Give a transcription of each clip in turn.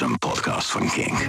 een podcast van Kink.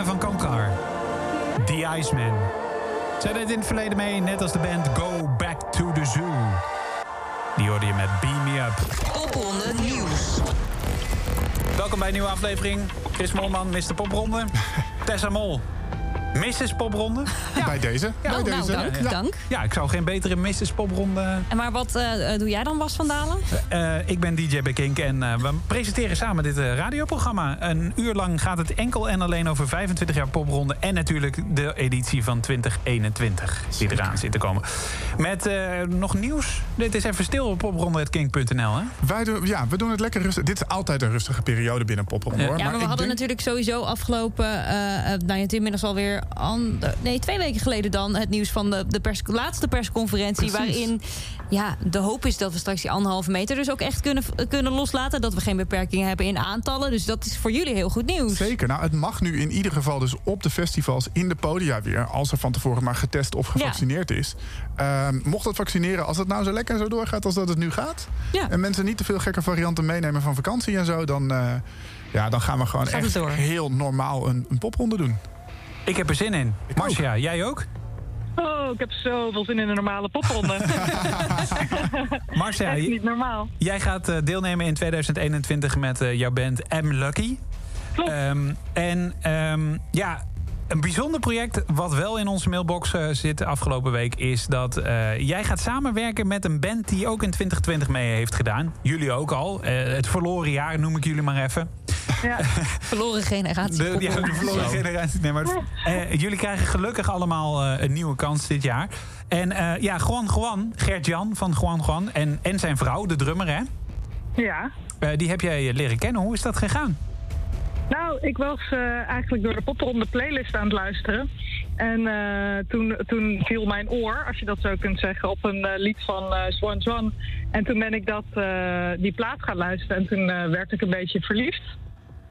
Van Kankar. The Iceman. Zij deed in het verleden mee, net als de band Go Back to the Zoo. Die hoorde je met Beam Me Up. Popronde Nieuws. Welkom bij een nieuwe aflevering. Chris Molman, Mr. Popronde. Tessa Mol, Mrs. Popronde. Bij deze. Bij nou, deze. dank, Ja. dank. Ja, ik zou geen betere Mrs. Popronde... En maar wat eh, eh, doe jij dan, Bas van Dalen? Eh, ik ben DJ Bekink en eh, we presenteren samen dit eh, radioprogramma. Een uur lang gaat het enkel en alleen over 25 jaar popronde... en natuurlijk de editie van 2021 die eraan zit te komen. Met eh, nog nieuws. Dit is even stil op popronde.kink.nl, hè? Wij doen, ja, we doen het lekker rustig. Dit is altijd een rustige periode binnen Popronde, Ja. hoor. Ja, maar we hadden denk- natuurlijk sowieso afgelopen... nou, ja, het is inmiddels alweer... ander- nee, twee weken geleden dan... het nieuws van de, de pers, laatste persconferentie... Precies. waarin ja, de hoop is dat we straks die anderhalve meter... dus ook echt kunnen, kunnen loslaten. Dat we geen beperkingen hebben in aantallen. Dus dat is voor jullie heel goed nieuws. Zeker. Nou, het mag nu in ieder geval dus op de festivals in de podia weer... als er van tevoren maar getest of gevaccineerd is. Ehm, mocht dat vaccineren, als het nou zo lekker zo doorgaat als dat het nu gaat... Ja. en mensen niet te veel gekke varianten meenemen van vakantie en zo... dan, eh, ja, dan gaan we gewoon Gaat echt heel normaal een, een popronde doen. Ik heb er zin in. Ik Marcia, jij ook? Oh, ik heb zoveel zin in een normale popronde. Marcia, Echt niet normaal. jij gaat eh, deelnemen in 2021 met eh, jouw band M Lucky. Klopt. Ehm, en ehm, ja, een bijzonder project wat wel in onze mailbox eh, zit de afgelopen week... is dat eh, jij gaat samenwerken met een band die ook in 2020 mee heeft gedaan. Jullie ook al. Het verloren jaar noem ik jullie maar even. Ja. Verloren generatie. De, ja, de verloren generatie. Nee, maar, eh, jullie krijgen gelukkig allemaal eh, een nieuwe kans dit jaar. En eh, ja, Juan Juan, Gert-Jan van Juan Juan... En, en zijn vrouw, de drummer, hè? ja. Eh, die heb jij leren kennen. Hoe is dat gegaan? Nou, ik was eh, eigenlijk door de popronde playlist aan het luisteren. En eh, toen, toen viel mijn oor, als je dat zo kunt zeggen, op een eh, lied van eh Swan Swan. En toen ben ik dat, eh, die plaat gaan luisteren. En toen eh, werd ik een beetje verliefd.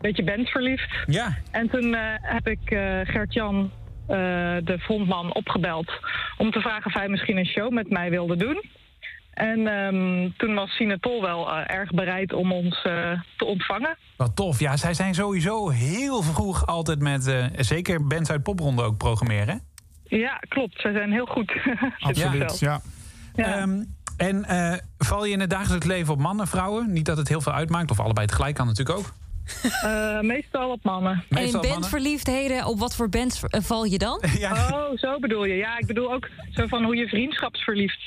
Beetje bandverliefd. Ja. En toen eh, heb ik eh, Gert-Jan, eh, de frontman, opgebeld... om te vragen of hij misschien een show met mij wilde doen. En ehm, toen was Sinatol wel erg bereid om ons te ontvangen. Wat tof. Ja, zij zijn sowieso heel vroeg altijd met... zeker bands uit popronde ook programmeren. Ja, klopt. Zij zijn heel goed. Absoluut, ja. Ja. Ehm, en val je in het dagelijks leven op mannen, vrouwen? Niet dat het heel veel uitmaakt. Of allebei tegelijk kan natuurlijk ook. Eh, meestal op mannen. En in bandverliefdheden, op wat voor bands eh, val je dan? Ja. Oh, zo bedoel je. Ja, ik bedoel ook zo van hoe je vriendschapsverliefd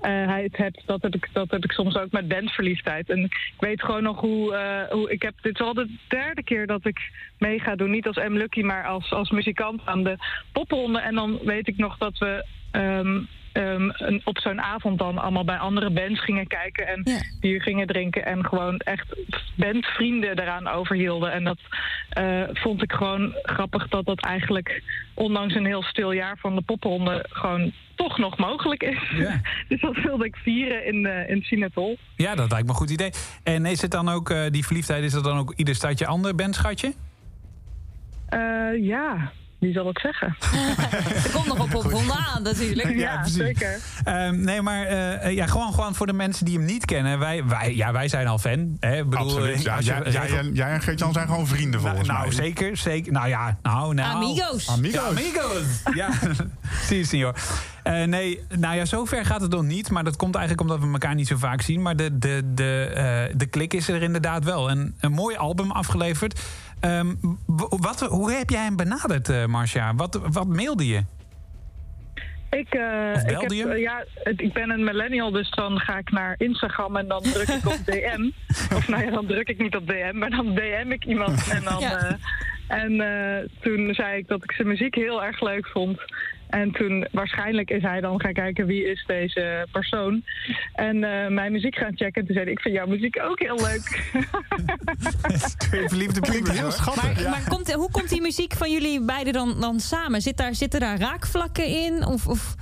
eh, hebt. Dat heb, ik, dat heb ik soms ook met bandverliefdheid. En ik weet gewoon nog hoe... eh, hoe ik heb, dit is al de derde keer dat ik mee ga doen. Niet als M. Lucky, maar als, als muzikant aan de popronde. En dan weet ik nog dat we... ehm, ehm, een, op zo'n avond dan allemaal bij andere bands gingen kijken en Ja. bier gingen drinken en gewoon echt bandvrienden eraan overhielden. En dat eh, vond ik gewoon grappig dat dat eigenlijk, ondanks een heel stil jaar van de popronde, gewoon toch nog mogelijk is. Ja. dus dat wilde ik vieren in, eh in Sinatol. ja, dat lijkt me een goed idee. En is het dan ook, eh, die verliefdheid, is dat dan ook ieder stadje ander bandschatje? Eh, ja, wie zal ik zeggen? Er komt nog op popronde aan natuurlijk. Ja, precies. zeker. Ehm, nee, maar eh, eh, ja, gewoon, gewoon voor de mensen die hem niet kennen. Wij, wij, ja, wij zijn al fan. Hè? Bedoel, Absoluut. eh, Ja, jij, jij, en- jij en Geert-Jan zijn gewoon vrienden nou, volgens nou, mij. zeker, zeker. Nou ja, nou, nou. Amigos. Amigos. Ja, amigos. ja, zie je, senor. Eh, nee, nou ja, zover gaat het nog niet. Maar dat komt eigenlijk omdat we elkaar niet zo vaak zien. Maar de, de, de, eh, de klik is er inderdaad wel. En een mooi album afgeleverd. Ehm, wat, hoe heb jij hem benaderd, eh Marcia? Wat, wat mailde je? Ik, eh, ik, heb, je? eh, ja, ik ben een millennial, dus dan ga ik naar Instagram en dan druk ik op DM. Of nou ja, dan druk ik niet op DM, maar dan DM ik iemand. En, dan, Ja. eh, en eh, toen zei ik dat ik zijn muziek heel erg leuk vond. En toen waarschijnlijk is hij dan gaan kijken wie is deze persoon. En eh, mijn muziek gaan checken. En toen zei hij, ik vind jouw muziek ook heel leuk. Twee verliefde pubers, heel hoor. schattig. Maar, maar komt, hoe komt die muziek van jullie beiden dan, dan samen? Zit daar, zitten daar raakvlakken in? Of, of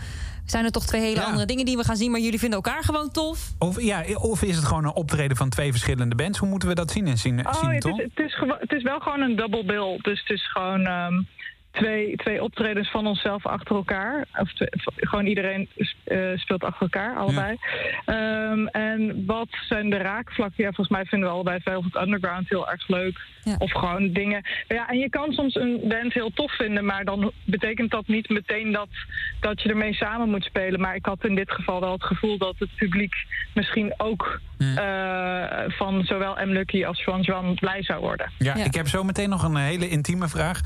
zijn er toch twee hele Ja. andere dingen die we gaan zien... maar jullie vinden elkaar gewoon tof? Of, ja, of is het gewoon een optreden van twee verschillende bands? Hoe moeten we dat zien in Cine- Oh, het Cinetol? is, het, is het is wel gewoon een double bill. Dus het is gewoon... ehm, twee, twee optredens van onszelf achter elkaar. Of twee- gewoon iedereen eh, speelt achter elkaar, allebei. Ehm, en wat zijn de raakvlakken? Ja, volgens mij vinden we allebei Velvet Underground heel erg leuk. Ja. Of gewoon dingen. Ja, en je kan soms een band heel tof vinden, maar dan betekent dat niet meteen dat, dat je ermee samen moet spelen. Maar ik had in dit geval wel het gevoel dat het publiek misschien ook eh, van zowel M. Lucky als Juan Juan blij zou worden. Ja, Ja. ik heb zo meteen nog een hele intieme vraag.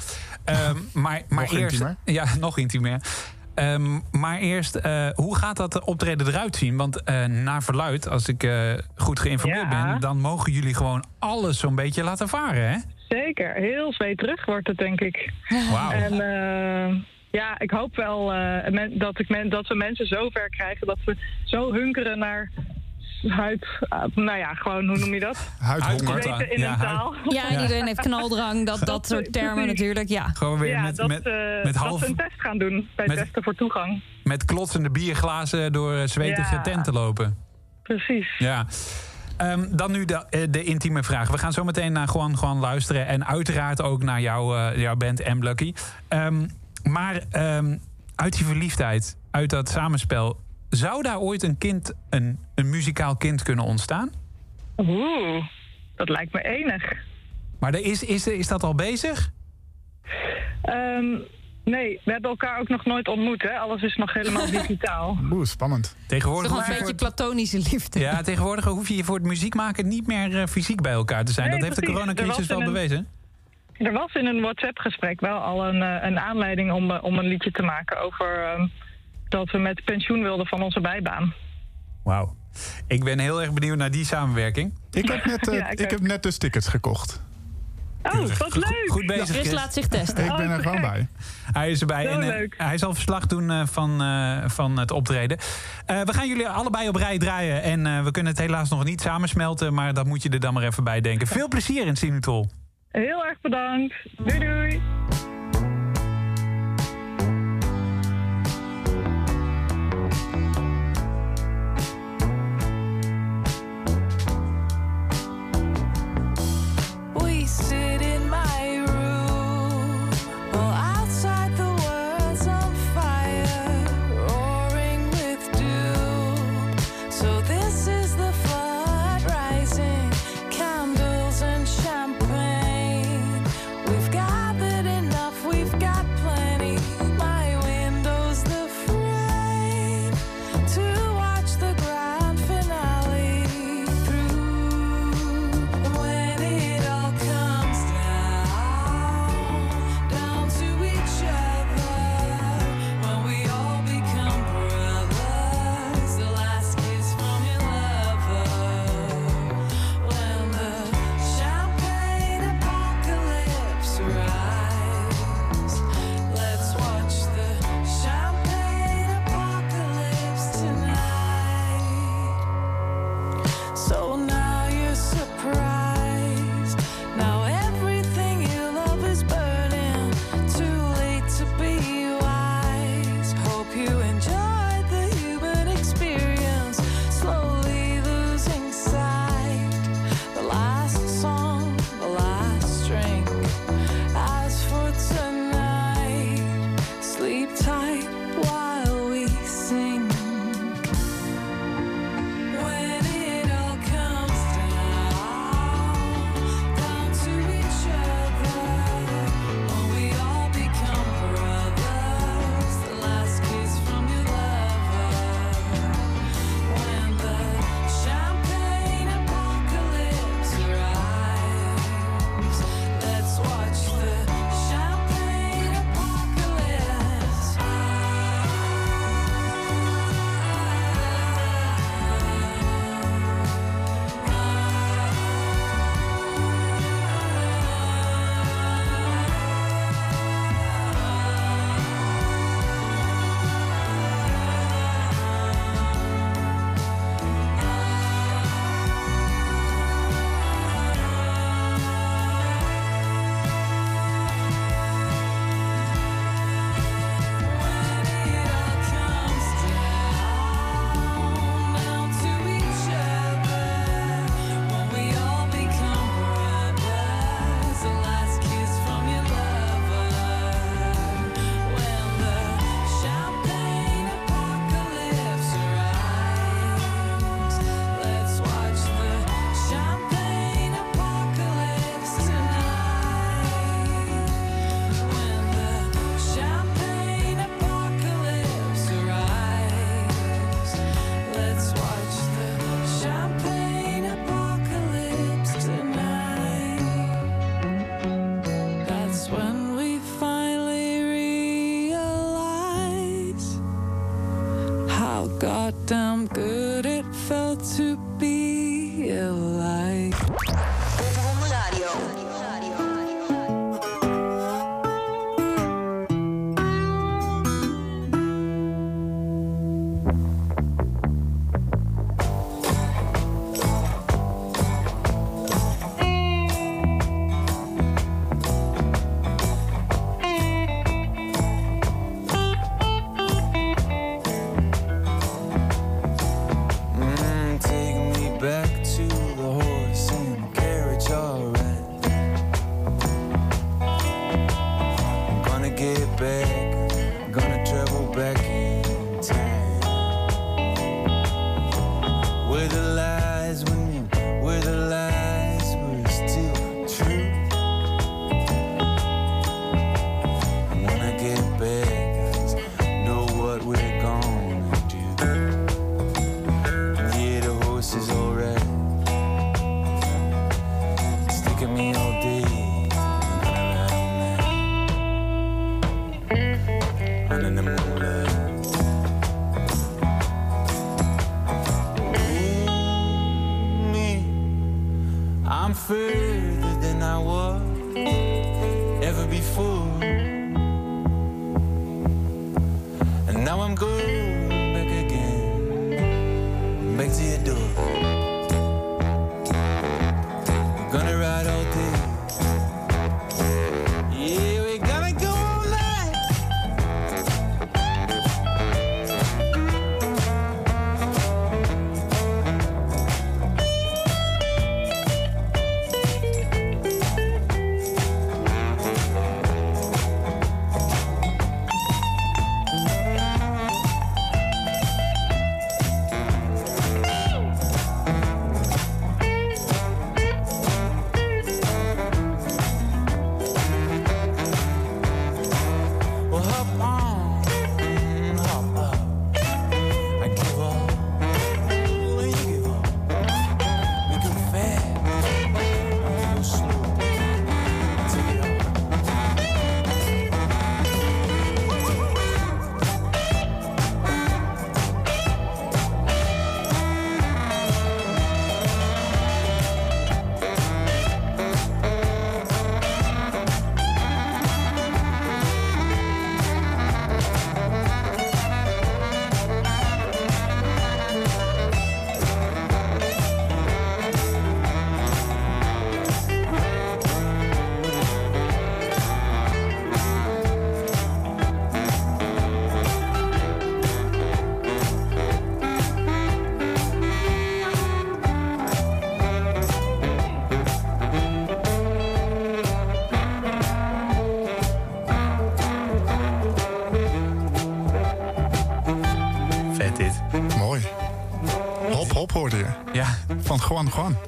Ehm, maar, maar Nog eerst, intiemer? Ja, nog intiemer. Ehm, maar eerst, eh, hoe gaat dat optreden eruit zien? Want eh, naar verluid, als ik eh, goed geïnformeerd Ja. ben... dan mogen jullie gewoon alles zo'n beetje laten varen, hè? Zeker, heel zweterig wordt het, denk ik. En eh, ja, ik hoop wel eh, men- dat, ik men, dat we mensen zo ver krijgen dat we zo hunkeren naar huid. ah, nou ja, gewoon, hoe noem je dat? Huidhonger. In Ja, een huid- taal. Ja, en iedereen heeft knaldrang, dat, dat soort termen Precies. natuurlijk. Ja. Gewoon weer Ja, met, dat, met, eh, met, half, we een test gaan doen bij met- testen voor toegang. met klotsende bierglazen door eh, zwetige Ja. tenten lopen. Precies. Ja. Ehm, dan nu de, eh, de intieme vraag. We gaan zo meteen naar Juan Juan luisteren. En uiteraard ook naar jouw, eh, jouw band M. Lucky. Ehm, maar ehm, uit die verliefdheid, uit dat samenspel... zou daar ooit een kind, een, een muzikaal kind kunnen ontstaan? Oeh, dat lijkt me enig. Maar er is, is, is dat al bezig? Ehm, nee, we hebben elkaar ook nog nooit ontmoet, hè? Alles is nog helemaal digitaal. Oeh, spannend. Tegenwoordig Toch hoef een je, beetje voor het, platonische liefde. ja, tegenwoordig hoef je voor het muziek maken niet meer eh, fysiek bij elkaar te zijn. Nee, dat heeft de coronacrisis wel een- bewezen. Er was in een WhatsApp-gesprek wel al een, eh, een aanleiding om, eh, om een liedje te maken over ehm, dat we met pensioen wilden van onze bijbaan. Wauw. Ik ben heel erg benieuwd naar die samenwerking. Ik heb net, eh, Ja, ik heb net dus tickets gekocht. Oh, wat leuk! Goed bezig, Chris Chris. laat zich testen. Ik ben er gewoon gek. bij. Hij is erbij en eh, leuk. hij zal verslag doen eh, van, eh, van het optreden. Eh, we gaan jullie allebei op rij draaien. En eh, we kunnen het helaas nog niet samensmelten. Maar dat moet je er dan maar even bij denken. Veel plezier in Sinutol. Heel erg bedankt. Doei doei!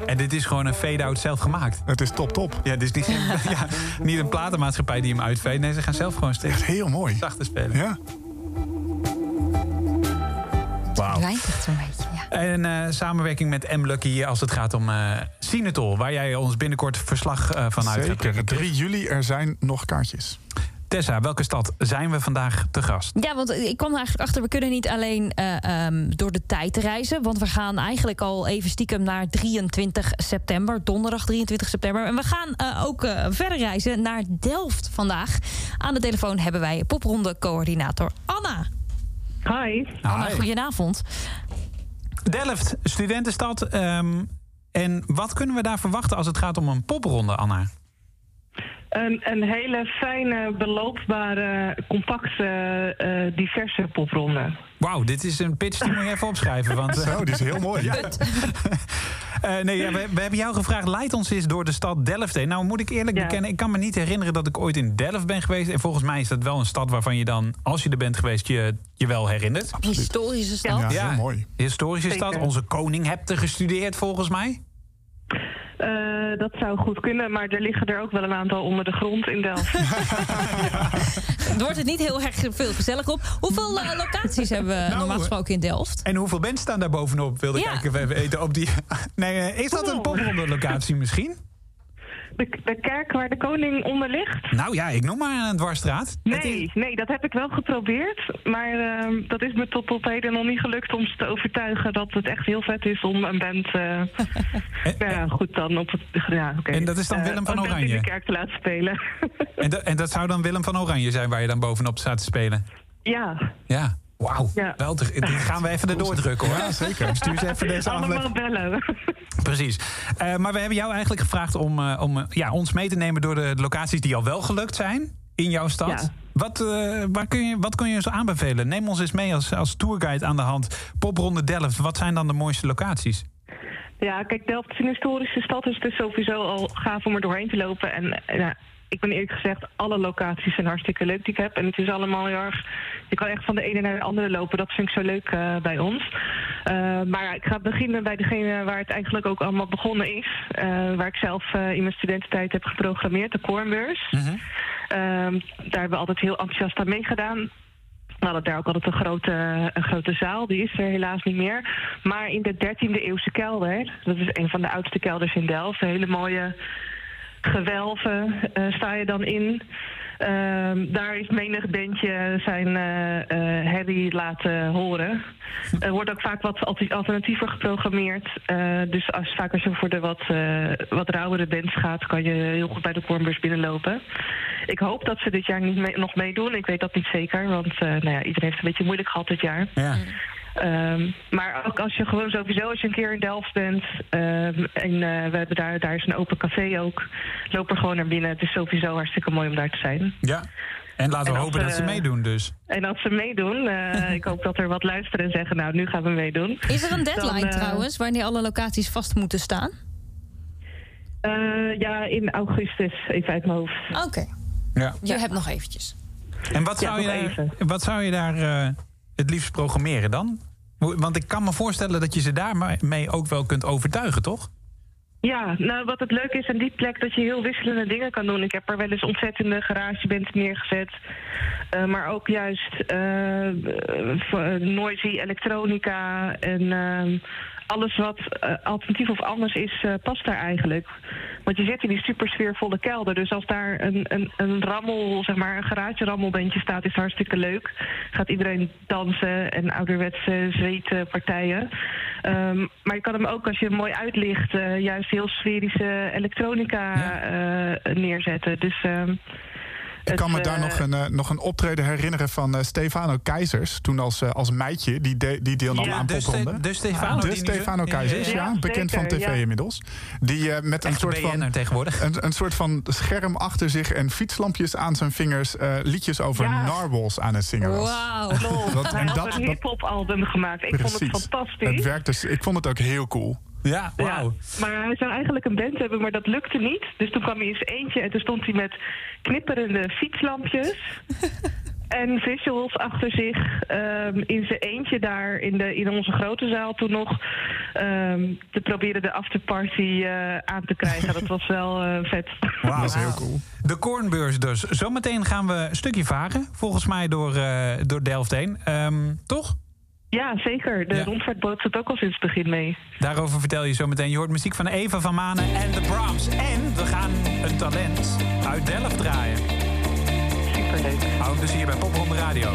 En dit is gewoon een fade-out zelf gemaakt. Het is top, top. Ja, dus niet, ja, niet een platenmaatschappij die hem uitveedt. Nee, ze gaan zelf gewoon steeds Echt heel mooi. zachter spelen. Ja. Rijdt echt zo'n beetje, ja. En eh, samenwerking met M. Lucky als het gaat om eh Sinatol... waar jij ons binnenkort verslag eh, van uit gaat brengen. Zeker. 3 juli, er zijn nog kaartjes. Tessa, welke stad zijn we vandaag te gast? Ja, want ik kwam er eigenlijk achter, we kunnen niet alleen eh, ehm, door de tijd reizen. Want we gaan eigenlijk al even stiekem naar 23 september, donderdag 23 september. En we gaan eh, ook eh, verder reizen naar Delft vandaag. Aan de telefoon hebben wij popronde-coördinator Anna. Hi. Anna, Hi. goedenavond. Delft, studentenstad. ehm, en wat kunnen we daar verwachten als het gaat om een popronde, Anna? Een, een hele fijne, beloopbare, compacte, eh, diverse popronde. Wauw, dit is een pitch die moet je even opschrijven. Want, Zo, die is heel mooi. Eh, nee, ja, we, we hebben jou gevraagd, leid ons eens door de stad Delft heen. Nou moet ik eerlijk Ja. bekennen, ik kan me niet herinneren dat ik ooit in Delft ben geweest. En volgens mij is dat wel een stad waarvan je dan, als je er bent geweest, je, je wel herinnert. Historische stad. Ja, heel mooi. Historische Zeker. stad. Onze koning hebt er gestudeerd volgens mij. Eh, dat zou goed kunnen, maar er liggen er ook wel een aantal onder de grond in Delft. Wordt het niet heel erg veel gezellig op? Hoeveel eh, locaties hebben we Nou, normaal gesproken in Delft? En hoeveel bands staan daar bovenop? Wilde Ja. kijken of we even eten op die... Nee, eh, is dat een popronde locatie misschien? De, de kerk waar de koning onder ligt? Nou ja, ik noem maar een dwarsstraat. Is- Nee, nee, dat heb ik wel geprobeerd. Maar ehm, dat is me tot op heden nog niet gelukt om ze te overtuigen dat het echt heel vet is om een band. eh nou ja, goed dan op het. Ja. En dat is dan Eh, Willem van Oranje? in de kerk te laten spelen. En, dat- en dat zou dan Willem van Oranje zijn waar je dan bovenop staat te spelen? ja, Ja. Wauw. Ja. Wel, te- gaan we even erdoor drukken hoor. Ja, zeker. Stuur ze even deze allemaal aflevering. bellen. Precies. Eh, maar we hebben jou eigenlijk gevraagd om, eh, om eh, ja, ons mee te nemen door de locaties die al wel gelukt zijn in jouw stad. Ja. Wat, waar kun je, wat kun je zo aanbevelen? Neem ons eens mee als, als tourguide aan de hand. Popronde Delft, wat zijn dan de mooiste locaties? Ja, kijk, Delft is een historische stad, dus het is sowieso al gaaf om er doorheen te lopen. En ja, ik ben eerlijk gezegd, alle locaties zijn hartstikke leuk die ik heb. En het is allemaal heel erg... Je kan echt van de ene naar de andere lopen. Dat vind ik zo leuk eh, bij ons. Eh, maar ik ga beginnen bij degene waar het eigenlijk ook allemaal begonnen is. Eh, waar ik zelf in mijn studententijd heb geprogrammeerd, de Kornbeurs. Ehm, daar hebben we altijd heel enthousiast aan meegedaan. We hadden daar ook altijd een grote, een grote zaal. Die is er helaas niet meer. Maar in de 13e eeuwse kelder, dat is een van de oudste kelders in Delft, een hele mooie gewelven eh, sta je dan in. Ehm, daar is menig bandje zijn eh, eh, herrie laten horen. Er wordt ook vaak wat alter- alternatiever geprogrammeerd. Eh, dus als, vaak als je voor de wat, eh, wat rauwere bands gaat... kan je heel goed bij de Kornbeurs binnenlopen. Ik hoop dat ze dit jaar niet mee- nog meedoen. Ik weet dat niet zeker, want eh, nou ja, iedereen heeft het een beetje moeilijk gehad dit jaar. Ja. Ehm, maar ook als je gewoon sowieso, als je een keer in Delft bent ehm, en eh, we hebben daar, daar is een open café ook, loop er gewoon naar binnen. Het is sowieso hartstikke mooi om daar te zijn. ja. En laten we En hopen dat ze meedoen dus. En als ze meedoen, eh, ik hoop dat er wat luisteren en zeggen, nou nu gaan we meedoen. Is er een deadline Dan, eh, trouwens, wanneer alle locaties vast moeten staan? Eh, ja, in augustus, even uit mijn hoofd. Oké, Ja. je hebt nog eventjes. En wat Ja, zou, je daar, wat zou je daar eh, het liefst programmeren dan? Want ik kan me voorstellen dat je ze daarmee ook wel kunt overtuigen, toch? Ja, nou wat het leuke is aan die plek dat je heel wisselende dingen kan doen. Ik heb er wel eens ontzettende garagebands neergezet. Eh, maar ook juist voor- noisy elektronica en ehm, alles wat eh, alternatief of anders is, eh, past daar eigenlijk. Want je zit in die super sfeervolle kelder. Dus als daar een, een, een rammel, zeg maar, een garage rammelbandje staat, is het hartstikke leuk. Gaat iedereen dansen en ouderwetse zweetpartijen. Ehm, maar je kan hem ook, als je hem mooi uitlicht, eh, juist heel sferische elektronica neerzetten. Dus ehm, Ik kan me daar eh, nog een, eh, nog een optreden herinneren van eh, Stefano Keizers. Toen als, als meidje, die, de, die deelnam Ja, aan de, popronde. De Stefano. de Stefano Keizers, ja, Ja, bekend van tv ja. inmiddels. Die eh, met een soort van... Tegenwoordig. Een, een soort van scherm achter zich en fietslampjes aan zijn vingers... eh, liedjes over Ja. narwhals aan het zingen was. Wauw. Dat- Hij en had dat- een dat- hip-hop album gemaakt. Ik vond het fantastisch. Het werkt dus, ik vond het ook heel cool. Ja, wauw. Ja, maar hij zou eigenlijk een band hebben, maar dat lukte niet. Dus toen kwam hij eens eentje en toen stond hij met knipperende fietslampjes. en visuals achter zich ehm, in zijn eentje daar in, de, in onze grote zaal toen nog. ehm, te proberen de afterparty eh, aan te krijgen. Dat was wel eh, vet. Wauw. Dat is heel cool. De Kornbeurs dus. Zometeen gaan we een stukje varen. Volgens mij door, eh, door Delft heen. Ehm, toch? Ja, zeker. De Ja. rondvaartboot zit ook al sinds het begin mee. Daarover vertel je zo meteen. Je hoort muziek van Eva van Manen en de Brahms. En we gaan een talent uit Delft draaien. Superleuk. Hou dus hier bij Popronde Radio.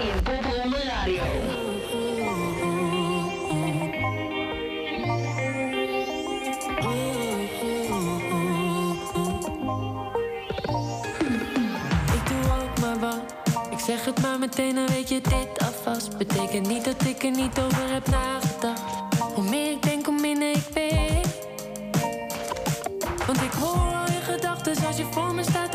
In Popronde Radio. Ik doe ook maar wat. Ik zeg het maar meteen, dan weet je dit alvast. Betekent niet dat ik er niet over heb nagedacht. Hoe meer ik denk, hoe minder ik weet. Want ik hoor al je gedachten als je voor me staat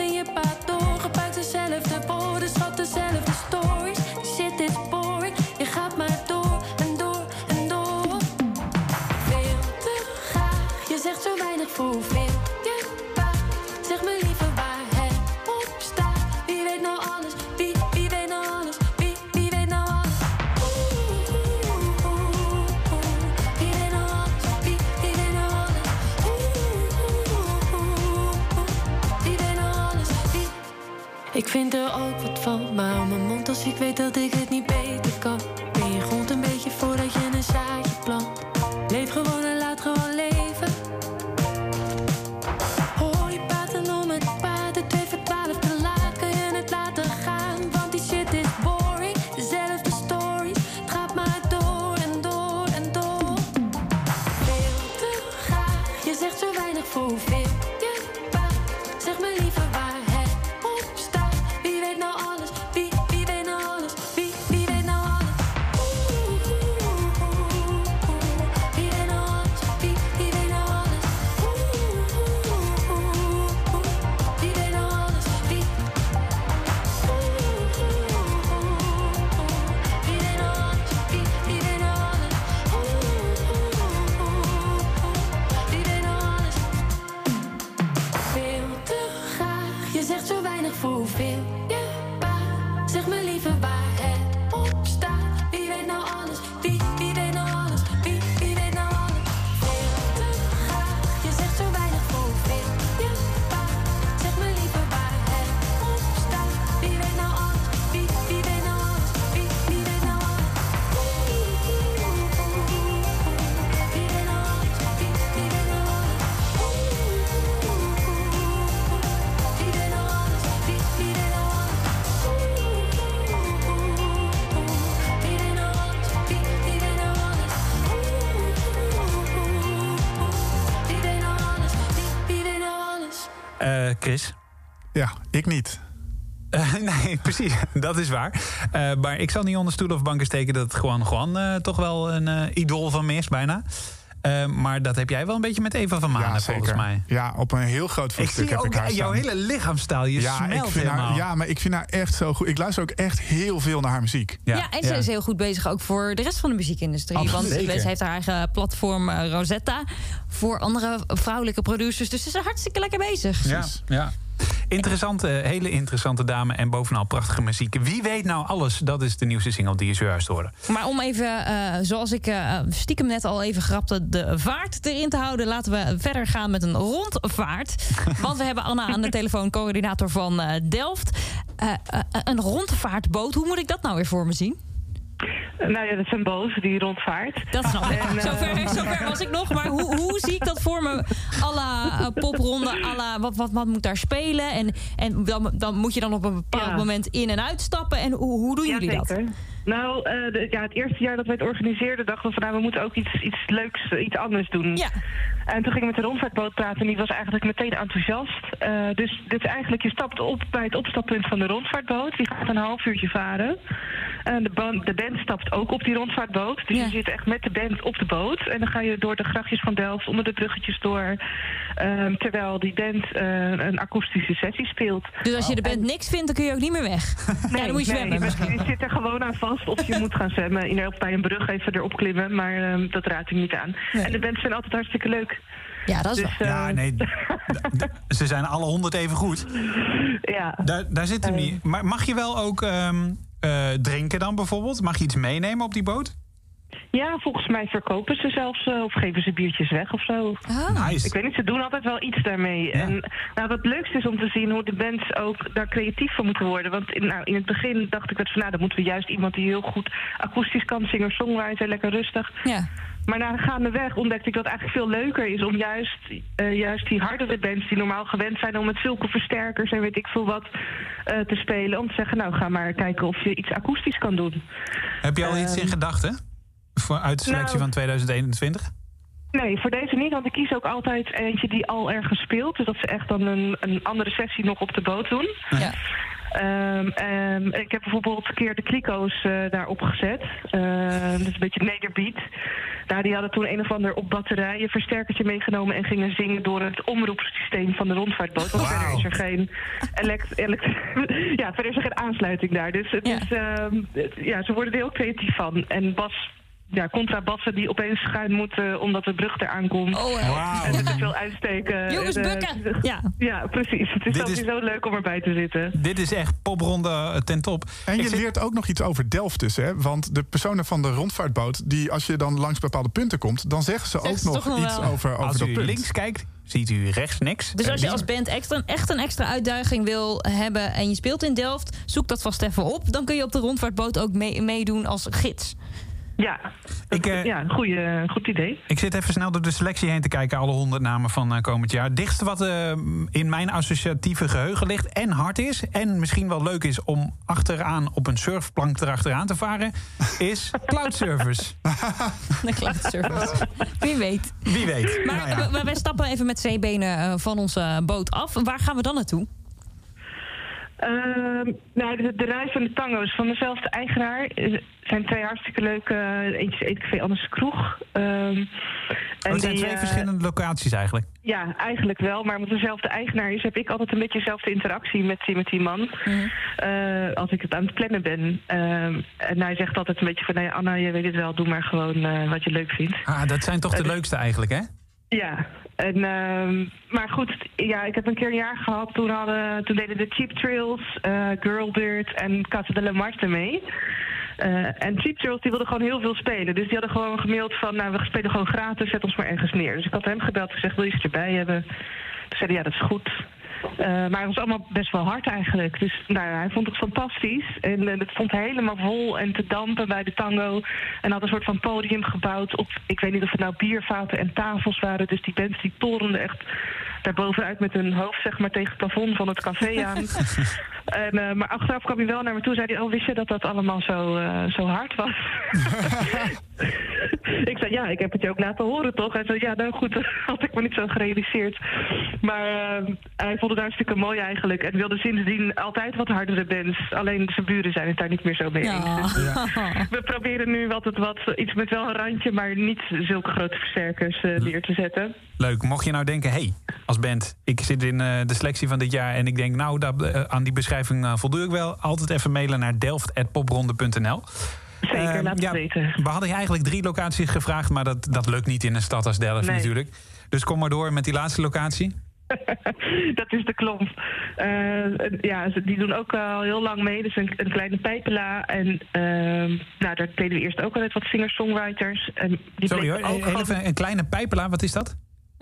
feel Chris? Ja, ik niet. Eh, nee, precies. Dat is waar. Eh, maar ik zal niet onder stoel of banken steken dat het gewoon, gewoon eh, toch wel een idool van me is, bijna. Eh, maar dat heb jij wel een beetje met Eva van Manen, ja, volgens mij. Ja, op een heel groot Ik voetstuk zie heb ik ook haar jouw staan. hele lichaamstaal. Je ja, ik smelt vind helemaal. haar, ja, maar ik vind haar echt zo goed. Ik luister ook echt heel veel naar haar muziek. Ja, en ze is heel goed bezig ook voor de rest van de muziekindustrie. Absoluut. Want Zeker. ze heeft haar eigen platform eh, Rosetta voor andere vrouwelijke producers. Dus ze is hartstikke lekker bezig. Ja, ja. Interessante, hele interessante dame en bovenal prachtige muziek. Wie weet nou alles? Dat is de nieuwste single die je zojuist hoorde. Maar om even, eh, zoals ik eh, stiekem net al even grapte, de vaart erin te houden, laten we verder gaan met een rondvaart. Want we hebben Anna aan de telefoon, coördinator van eh, Delft. Een rondvaartboot, hoe moet ik dat nou weer voor me zien? Nou ja, dat een boot die rondvaart. Dat snap ik. En, eh, zover, zover was ik nog. Maar hoe, hoe zie ik dat voor me? Alla uh, popronde, alla, wat, wat, wat moet daar spelen? En, en dan, dan moet je dan op een bepaald Ja. moment in- en uitstappen. En hoe, hoe doen jullie dat? Jazeker. Nou, eh, de- ja, het eerste jaar dat wij het organiseerden, dachten we van nou, we moeten ook iets, iets leuks, iets anders doen. Ja. En toen ging ik met de rondvaartboot praten en die was eigenlijk meteen enthousiast. Dus dit is eigenlijk, je stapt op bij het opstappunt van de rondvaartboot. Die gaat een half uurtje varen. En de, ban- de band stapt ook op die rondvaartboot. Dus Ja. je zit echt met de band op de boot. En dan ga je door de grachtjes van Delft, onder de bruggetjes door. ehm, terwijl die band eh, een akoestische sessie speelt. Dus als je de band niks vindt, dan kun je ook niet meer weg. ja, dan moet je nee, zwemmen je, zit er gewoon aan vast of je moet gaan zwemmen. In, bij een brug even erop klimmen, maar ehm, dat raad ik niet aan. Nee. En de bands zijn altijd hartstikke leuk. Ja, dat is Dus, wel. eh, Ja, nee. d- d- ze zijn alle honderd even goed. ja. Daar, daar zit hem niet. Maar mag je wel ook ehm, eh, drinken dan bijvoorbeeld? Mag je iets meenemen op die boot? Ja, volgens mij verkopen ze zelfs eh, of geven ze biertjes weg of zo. Ah. Nice. Ik weet niet, ze doen altijd wel iets daarmee. En nou, wat het leukste is om te zien hoe de bands ook daar creatief van moeten worden. Want in, nou, in het begin dacht ik dat van nou, dan moeten we juist iemand die heel goed akoestisch kan, singer-songwriter, lekker rustig. Ja. Maar na gaandeweg ontdekte ik dat het eigenlijk veel leuker is om juist, eh, juist die hardere bands die normaal gewend zijn om met zulke versterkers en weet ik veel wat eh, te spelen. Om te zeggen, nou ga maar kijken of je iets akoestisch kan doen. Heb je al iets in Ehm, gedachten? Voor, uit de selectie nou- van 2021? Nee, voor deze niet, want ik kies ook altijd eentje die al ergens speelt. Dus dat ze echt dan een, een andere sessie nog op de boot doen. Ja. Ehm, ik heb bijvoorbeeld een keer de kliko's eh daarop gezet. Ehm, dat is een beetje nederbeat. Nou, die hadden toen een of ander op batterijen versterkertje meegenomen... en gingen zingen door het omroepsysteem van de rondvaartboot. Want verder is er geen, elekt, ja, verder is er geen aansluiting daar. Dus, het Ja. is, het- ja, ze worden er heel creatief van. En Bas... Ja, contrabassen die opeens schuin moeten omdat de brug eraan komt. Oh, eh, Wauw. En met te veel uitsteken. Jongens, En, eh, bukken! Ja. Ja, precies. Het is Dit is- sowieso leuk om erbij te zitten. Dit is echt popronde eh, ten top. En je zit- leert ook nog iets over Delft dus, hè? Want de personen van de rondvaartboot... die als je dan langs bepaalde punten komt... dan zeggen ze ook ze nog iets wel. over, over Als dat u punt. links kijkt, ziet u rechts niks. Dus als je Eh, als band extra, echt een extra uitdaging wil hebben en je speelt in Delft, zoek dat vast even op. Dan kun je op de rondvaartboot ook mee- meedoen als gids. Ja, Ik, eh, ja goeie, goed idee. Ik zit even snel door de selectie heen te kijken, alle honderd namen van eh, komend jaar. Het dichtste wat eh, in mijn associatieve geheugen ligt en hard is... en misschien wel leuk is om achteraan op een surfplank erachteraan te varen... is cloud service. De cloud service. Wie weet. Wie weet. Maar Nou ja. we- wij stappen even met zeebenen eh, van onze boot af. Waar gaan we dan naartoe? Ehm, nou, de, de reis van de tango's van dezelfde eigenaar zijn twee hartstikke leuke. eh, eentje is Eetcafé, anders is kroeg. Ehm, en Oh, het zijn die, twee eh, verschillende locaties eigenlijk. Ja, eigenlijk wel. Maar omdat het dezelfde eigenaar is, heb ik altijd een beetje dezelfde interactie met die, met die man. Eh, als ik het aan het plannen ben. Ehm, en hij zegt altijd een beetje van, nee Anna, je weet het wel, doe maar gewoon eh, wat je leuk vindt. Ah, dat zijn toch de Eh, leukste eigenlijk, hè? Ja, en, ehm, maar goed, ja, ik heb een keer een jaar gehad. Toen, hadden, toen deden de Cheap Trails, eh Girlbird en Casa de la Marte mee. Eh, en Cheap Trails die wilden gewoon heel veel spelen. Dus die hadden gewoon gemaild van, nou, we spelen gewoon gratis, zet ons maar ergens neer. Dus ik had hem gebeld en gezegd, wil je iets erbij hebben? Toen zei hij, ja, dat is goed. Eh, maar het was allemaal best wel hard eigenlijk. Dus nou, hij vond het fantastisch. En eh, het stond helemaal vol en te dampen bij de tango. En had een soort van podium gebouwd op... ik weet niet of het nou biervaten en tafels waren. Dus die bands die torenden echt daarbovenuit met hun hoofd zeg maar, tegen het plafond van het café aan. en, eh, maar achteraf kwam hij wel naar me toe en zei hij... oh, wist je dat dat allemaal zo, eh, zo hard was? ik zei, ja, ik heb het je ook laten horen, toch? Hij zei, ja, nou goed, dat had ik me niet zo gerealiseerd. Maar eh, hij vond het hartstikke mooi eigenlijk. En wilde sindsdien altijd wat hardere bands. Alleen zijn buren zijn het daar niet meer zo mee eens. Dus we proberen nu altijd wat, iets met wel een randje... maar niet zulke grote versterkers eh, neer te zetten. Leuk. Mocht je nou denken, hey, als band, ik zit in eh, de selectie van dit jaar en ik denk, nou, dat, eh, aan die beschrijving eh, voldoe ik wel. Altijd even mailen naar delft.popronde.nl. Zeker, Eh, laat ja, het weten. We hadden je eigenlijk drie locaties gevraagd, maar dat, dat lukt niet in een stad als Delft Nee. natuurlijk. Dus kom maar door met die laatste locatie. dat is de klomp. Eh, ja, ze- die doen ook al heel lang mee. Dus een, een kleine pijpela. En ehm, nou, daar deden we eerst ook altijd wat singer-songwriters. En die Sorry hoor, bleken ook even een kleine pijpela, wat is dat?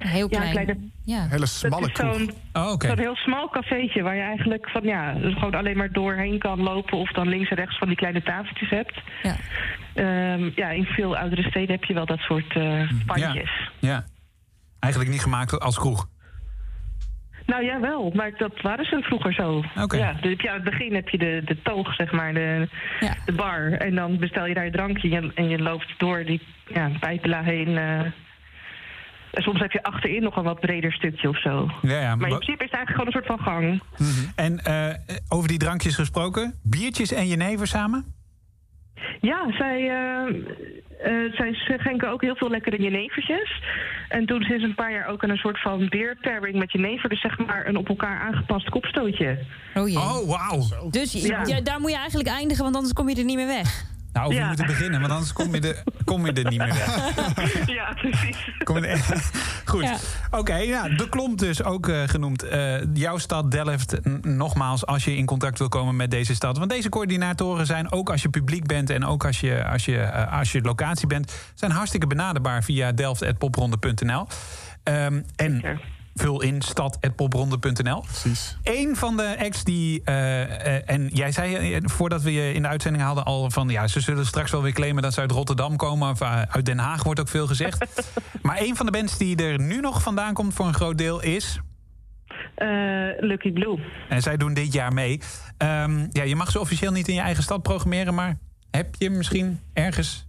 Heel Ja, klein. kleine- Ja. Hele Dat smalle is kroeg. zo'n Oh, zo'n heel smal cafeetje waar je eigenlijk van ja, gewoon alleen maar doorheen kan lopen of dan links en rechts van die kleine tafeltjes hebt. Ja. Ehm, ja, in veel oudere steden heb je wel dat soort eh pandjes. Ja. Eigenlijk niet gemaakt als kroeg. Nou ja, wel, maar dat waren ze vroeger zo. Oké. Ja, dus heb je aan het begin heb je de, de toog, zeg maar, de, Ja. de bar. En dan bestel je daar je drankje en, en je loopt door die ja, pijpela heen. eh. En soms heb je achterin nog een wat breder stukje of zo. Ja, ja. Maar in principe is het eigenlijk gewoon een soort van gang. En eh, over die drankjes gesproken, biertjes en jenever samen? Ja, zij, eh, eh, zij schenken ook heel veel lekkere jenevertjes. En doen sinds een paar jaar ook een soort van beer pairing met jenever. Dus zeg maar een op elkaar aangepast kopstootje. Oh jee. Oh, wauw. Dus Ja. ja, daar moet je eigenlijk eindigen, want anders kom je er niet meer weg. Nou, over Ja. moeten beginnen, want anders kom je, er, kom je er niet meer weg. Ja, precies. Kom je er- Goed. Ja. Oké, ja, de Klomp dus ook eh, genoemd. Eh, jouw stad Delft, nogmaals, als je in contact wil komen met deze stad. Want deze coördinatoren zijn ook als je publiek bent en ook als je, als je, eh, als je locatie bent, zijn hartstikke benaderbaar via delft.popronde.nl. Ehm, en. Vul in stad.popronde.nl. Precies. Eén van de acts die. eh, eh, en jij zei eh, voordat we je in de uitzending hadden al van. Ja, ze zullen straks wel weer claimen dat ze uit Rotterdam komen. Of uit Den Haag wordt ook veel gezegd. maar één van de bands die er nu nog vandaan komt voor een groot deel is. Lucky Blue. En zij doen dit jaar mee. Ehm, ja, je mag ze officieel niet in je eigen stad programmeren. Maar heb je misschien ergens.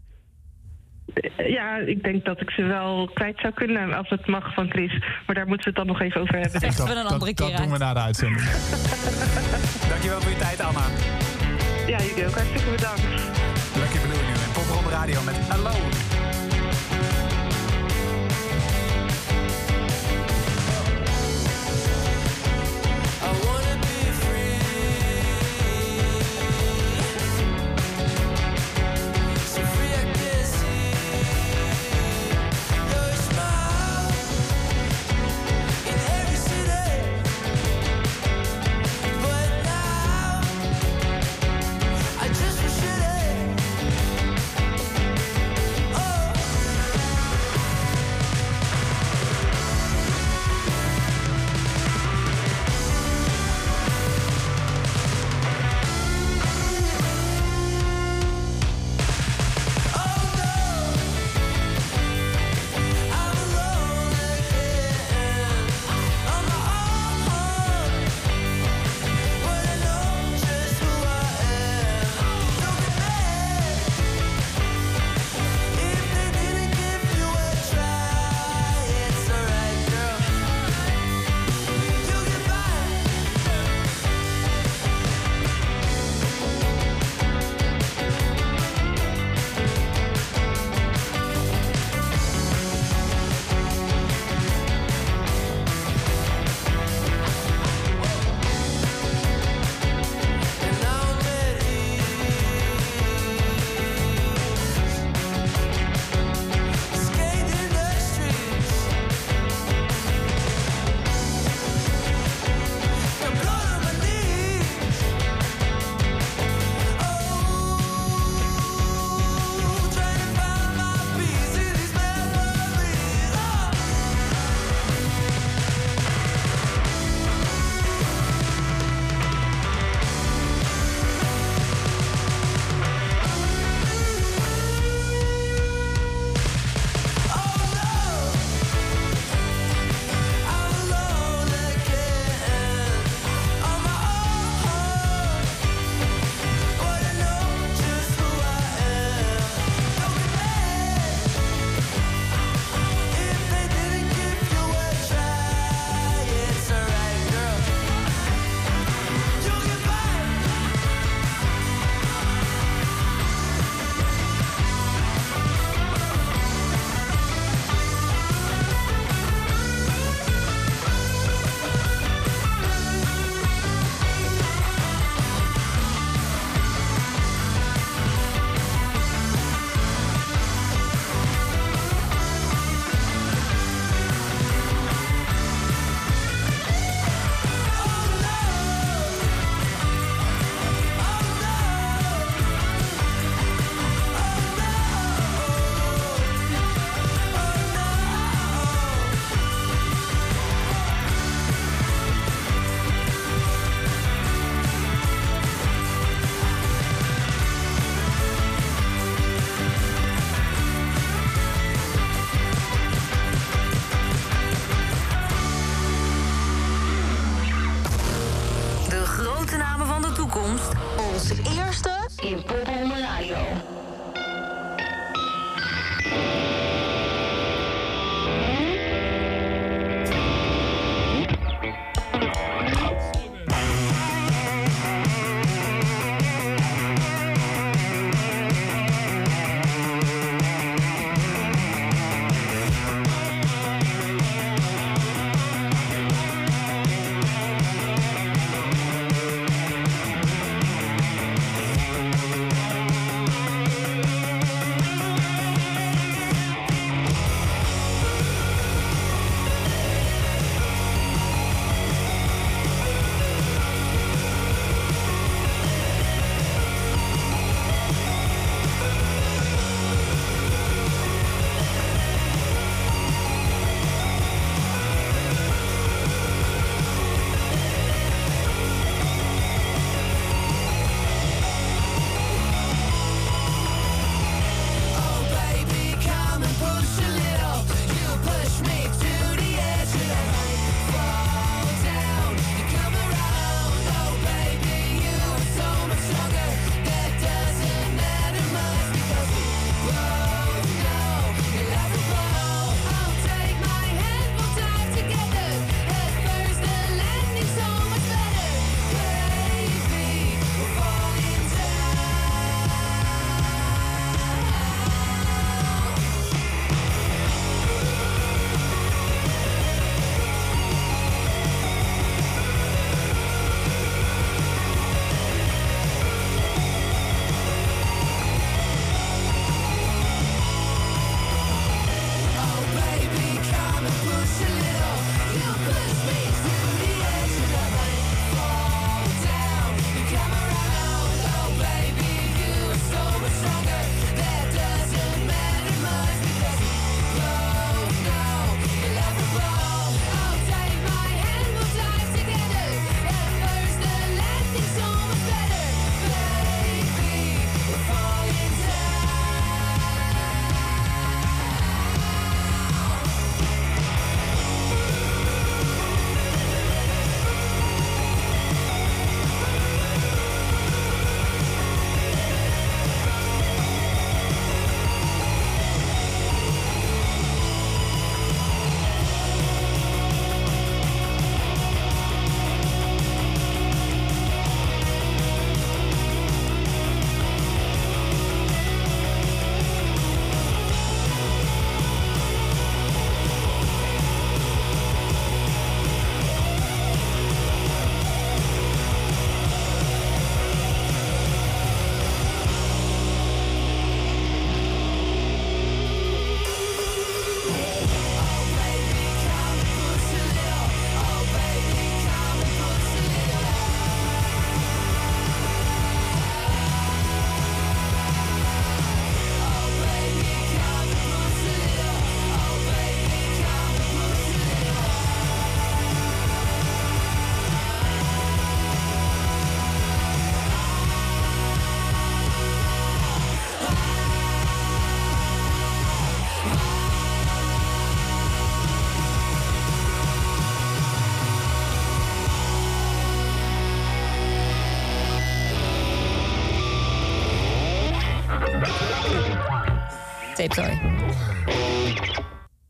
Ja, ik denk dat ik ze wel kwijt zou kunnen als het mag van Chris. Maar daar moeten we het dan nog even over hebben. dat, keer dat doen we na de uitzending. Dankjewel voor je tijd, Anna. Ja, jullie ook hartstikke bedankt. Nu. En Popronde Radio met Alone.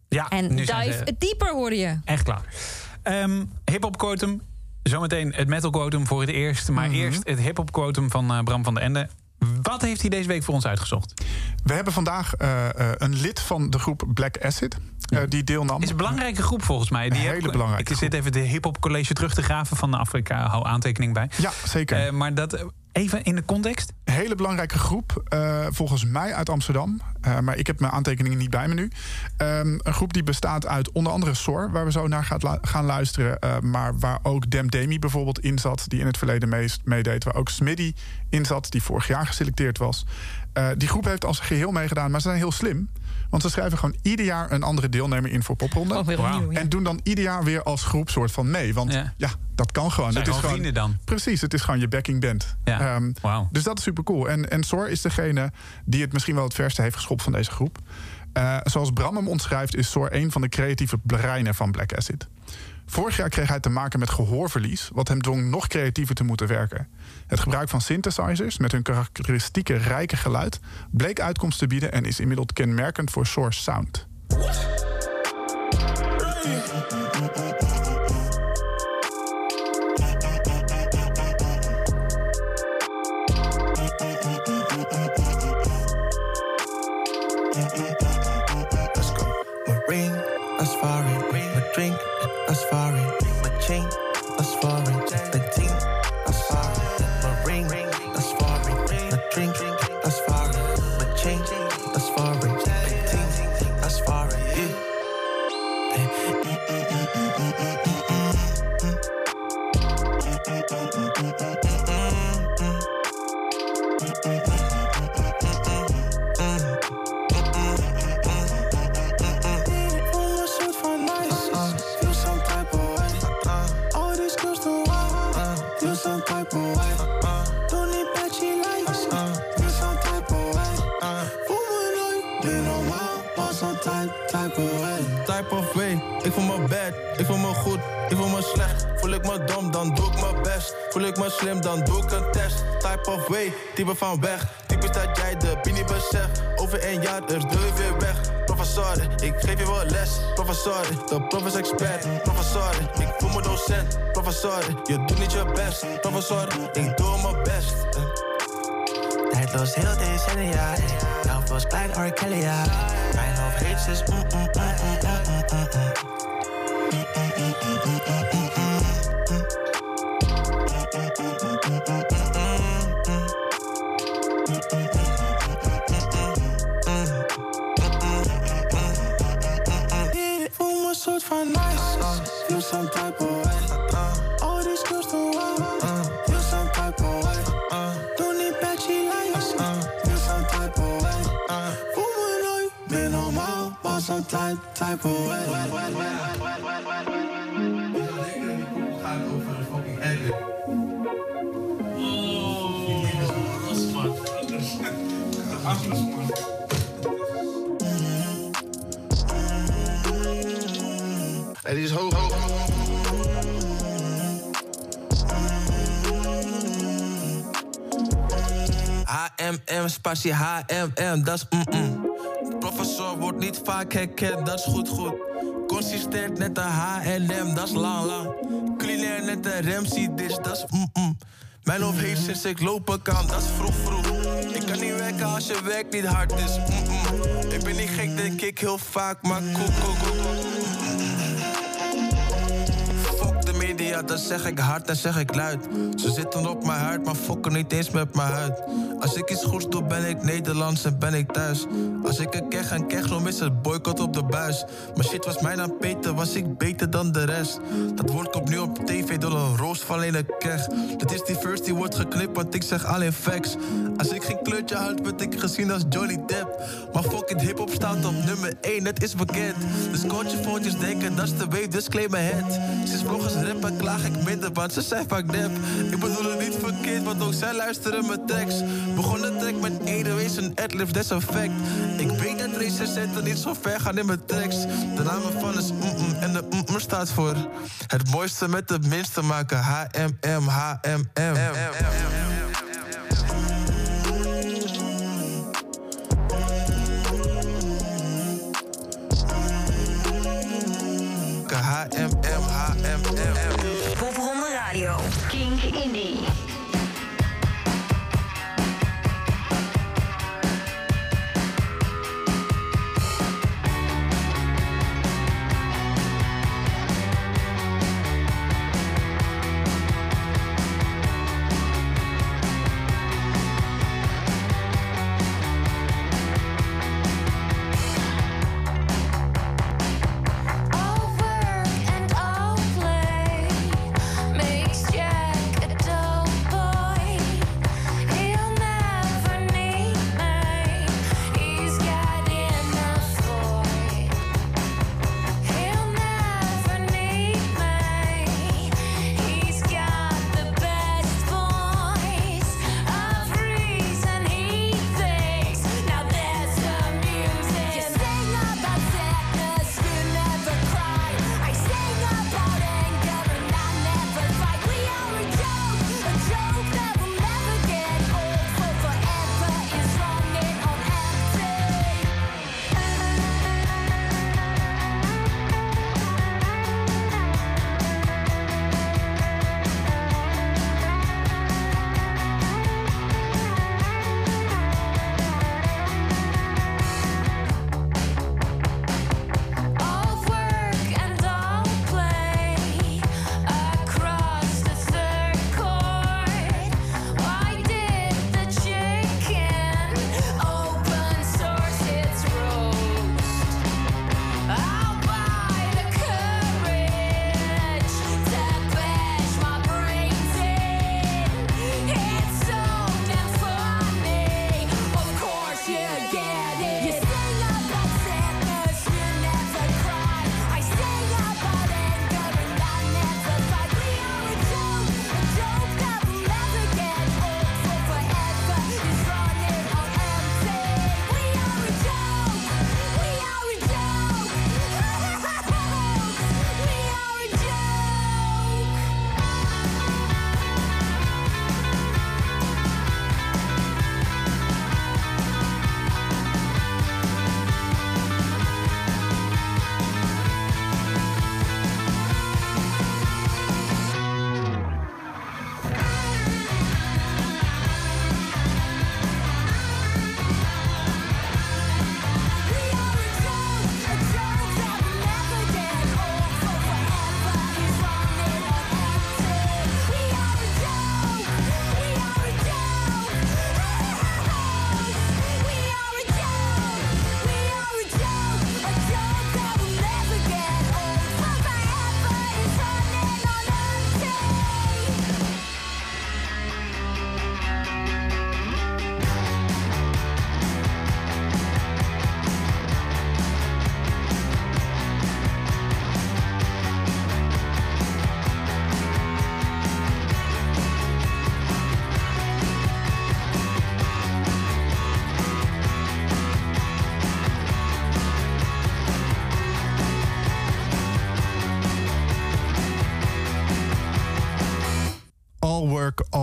Ja, En nu zijn Dive ze het dieper hoorde je. echt klaar. Ehm hip-hop quotum. Zometeen het metal quotum voor het eerst. Maar Mhm. eerst het hip-hop quotum van eh, Bram van der Ende. Wat heeft hij deze week voor ons uitgezocht? We hebben vandaag eh, eh, een lid van de groep Black Acid die deelnam. is een belangrijke groep volgens mij. Die Een heb- hele belangrijke Ik zit even de hip-hop college terug te graven van Afrika. Hou aantekening bij. Ja, zeker. Eh, maar dat even in de context. Een hele belangrijke groep, eh, volgens mij uit Amsterdam. Eh, maar ik heb mijn aantekeningen niet bij me nu. Ehm, een groep die bestaat uit onder andere SOR, waar we zo naar gaat gaan luisteren. eh, maar waar ook Dem Demi bijvoorbeeld in zat, die in het verleden meest meedeed. Waar ook Smiddy in zat, die vorig jaar geselecteerd was. Eh, die groep heeft als geheel meegedaan, maar ze zijn heel slim. Want ze schrijven gewoon ieder jaar een andere deelnemer in voor popronde. Oh, weer opnieuw, ja. En doen dan ieder jaar weer als groep soort van mee. Want Ja. ja, dat kan gewoon. Zijn Het is gewoon vrienden dan. Precies, het is gewoon je backing band. Ja. Ehm, Wauw. dus dat is super cool. En, en Sor is degene die het misschien wel het verste heeft geschopt van deze groep. Eh, zoals Bram hem omschrijft, is Sor een van de creatieve breinen van Black Acid. Vorig jaar kreeg hij te maken met gehoorverlies, wat hem dwong nog creatiever te moeten werken. Het gebruik van synthesizers met hun karakteristieke rijke geluid bleek uitkomst te bieden en is inmiddels kenmerkend voor Source Sound. Type van weg. Typisch dat jij de bini beseft. Over een jaar doe je weer weg. Professor, ik geef je wel les. Professor, de prof is expert. Professor, ik voel me docent. Professor, je doet niet je best. Professor, ik doe mijn best. Tijdloos heel decennia. Zelf was klein R. Kelly, ja. Mijn hoofd heet is mm, mm, mm, mm, mm, mm, mm. Ik type of way. Uh-uh. All these girls do I uh-uh. feel some type of way. Uh-uh. Don't need back, she like uh-uh. feel some type of way. Uh-uh. Woman, I been on my ball, some type type of way. I'm just wondering. That is ho ho. HMM, spatie HMM, dat is mm-mm. Professor wordt niet vaak herkend, dat is goed, goed. Consistent net een H&M, dat is lang, lang. Culinair net een Ramsey dish, dat is mm-mm. Mijn hoofd heet sinds ik lopen kan, dat is vroeg, vroeg. Ik kan niet werken als je werk niet hard is, mm-mm. Ik ben niet gek, denk ik heel vaak, maar koek, koek, koek. Media, dat zeg ik hard en zeg ik luid. Ze zitten op mijn huid, maar fokken niet eens met mijn huid. Als ik iets goeds doe, ben ik Nederlands en ben ik thuis. Als ik een keg en keg noem, is het boycott op de buis. Maar shit was mij aan Peter, was ik beter dan de rest. Dat woord komt nu op tv door een roost van een keg. Dat is die first die wordt geknipt, want ik zeg alleen facts. Als ik geen kleurtje had, werd ik gezien als Johnny Depp. Maar fucking hip-hop staat op nummer 1, het is bekend. Dus coach je foutjes denken, dat is de wave, dus claim head. Sinds vloggers rappen, klaag ik minder, want ze zijn vaak nep. Ik bedoel het niet verkeerd, want ook zij luisteren mijn tekst. Begon de track met dat is een fact. Ik weet dat recensenten niet zo ver gaan in mijn tekst. De naam ervan is mm-mm en de mm staat voor het mooiste met het minste maken. HMM, HMM.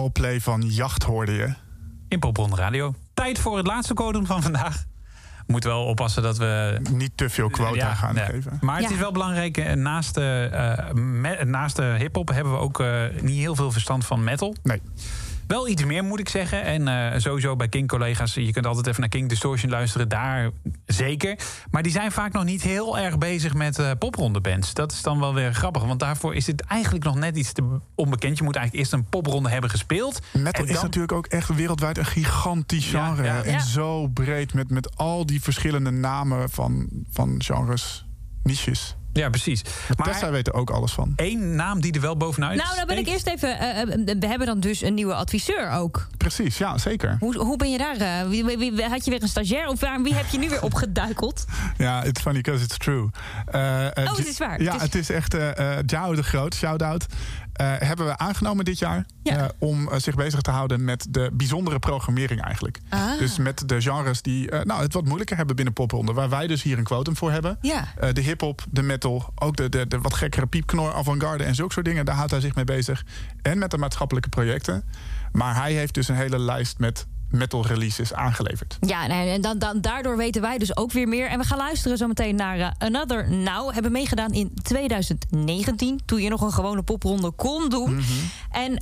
Play van Jacht hoorde je. In Popronde Radio. Tijd voor het laatste codum van vandaag. Moet wel oppassen dat we... Niet te veel quota gaan ja. geven. Maar het Ja. is wel belangrijk. eh, Naast de, eh, me- naast de hip-hop hebben we ook eh, niet heel veel verstand van metal. Nee. Wel iets meer moet ik zeggen. En eh, sowieso bij King-collega's. Je kunt altijd even naar King Distortion luisteren. Daar zeker. Maar die zijn vaak nog niet heel erg bezig met eh poprondebands. Dat is dan wel weer grappig. Want daarvoor is het eigenlijk nog net iets te onbekend. Je moet eigenlijk eerst een popronde hebben gespeeld. Metal is natuurlijk ook echt wereldwijd een gigantisch Ja, genre. ja. En Ja. zo breed met, met al die verschillende namen van, van genres, niches. Ja, precies. Tessa Maar weet er ook alles van. één naam die er wel bovenuit Nou, dan ben ik eerst even. eh, eh, we hebben dan dus een nieuwe adviseur ook. Precies, ja, zeker. Hoe, hoe ben je daar? eh, wie, wie- wie- had je weer een stagiair? Of waar, wie heb je nu weer opgeduikeld? Ja, it's funny because it's true. Eh, eh, Oh, het is waar. Ja, Het is- het is echt eh eh, Jao de Groot, shout-out. Eh, hebben we aangenomen dit jaar. Ja. eh, om eh, zich bezig te houden met de bijzondere programmering eigenlijk. Ah. Dus met de genres die nou, het wat moeilijker hebben binnen popronde. Waar wij dus hier een quotum voor hebben. Ja. De hip-hop, de metal, ook de, de, de wat gekkere piepknor, avant-garde en zulke soort dingen. Daar houdt hij zich mee bezig. En met de maatschappelijke projecten. Maar hij heeft dus een hele lijst met metal releases aangeleverd. Ja, en dan, dan, daardoor weten wij dus ook weer meer. En we gaan luisteren zometeen naar eh, Another Now. Hebben meegedaan in 2019, toen je nog een gewone popronde kon doen. Mhm. En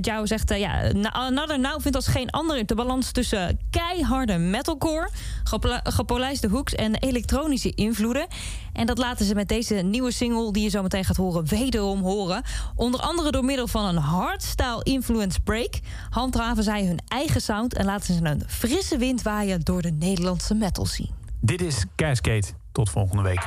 Jao zegt, ja, Another Now vindt als geen ander de balans tussen keiharde metalcore, gepolijste hooks en elektronische invloeden. En dat laten ze met deze nieuwe single, die je zo meteen gaat horen, wederom horen. Onder andere door middel van een hardstyle influence break handhaven zij hun eigen sound en laten ze een frisse wind waaien door de Nederlandse metal scene. Dit is Cascade. Tot volgende week.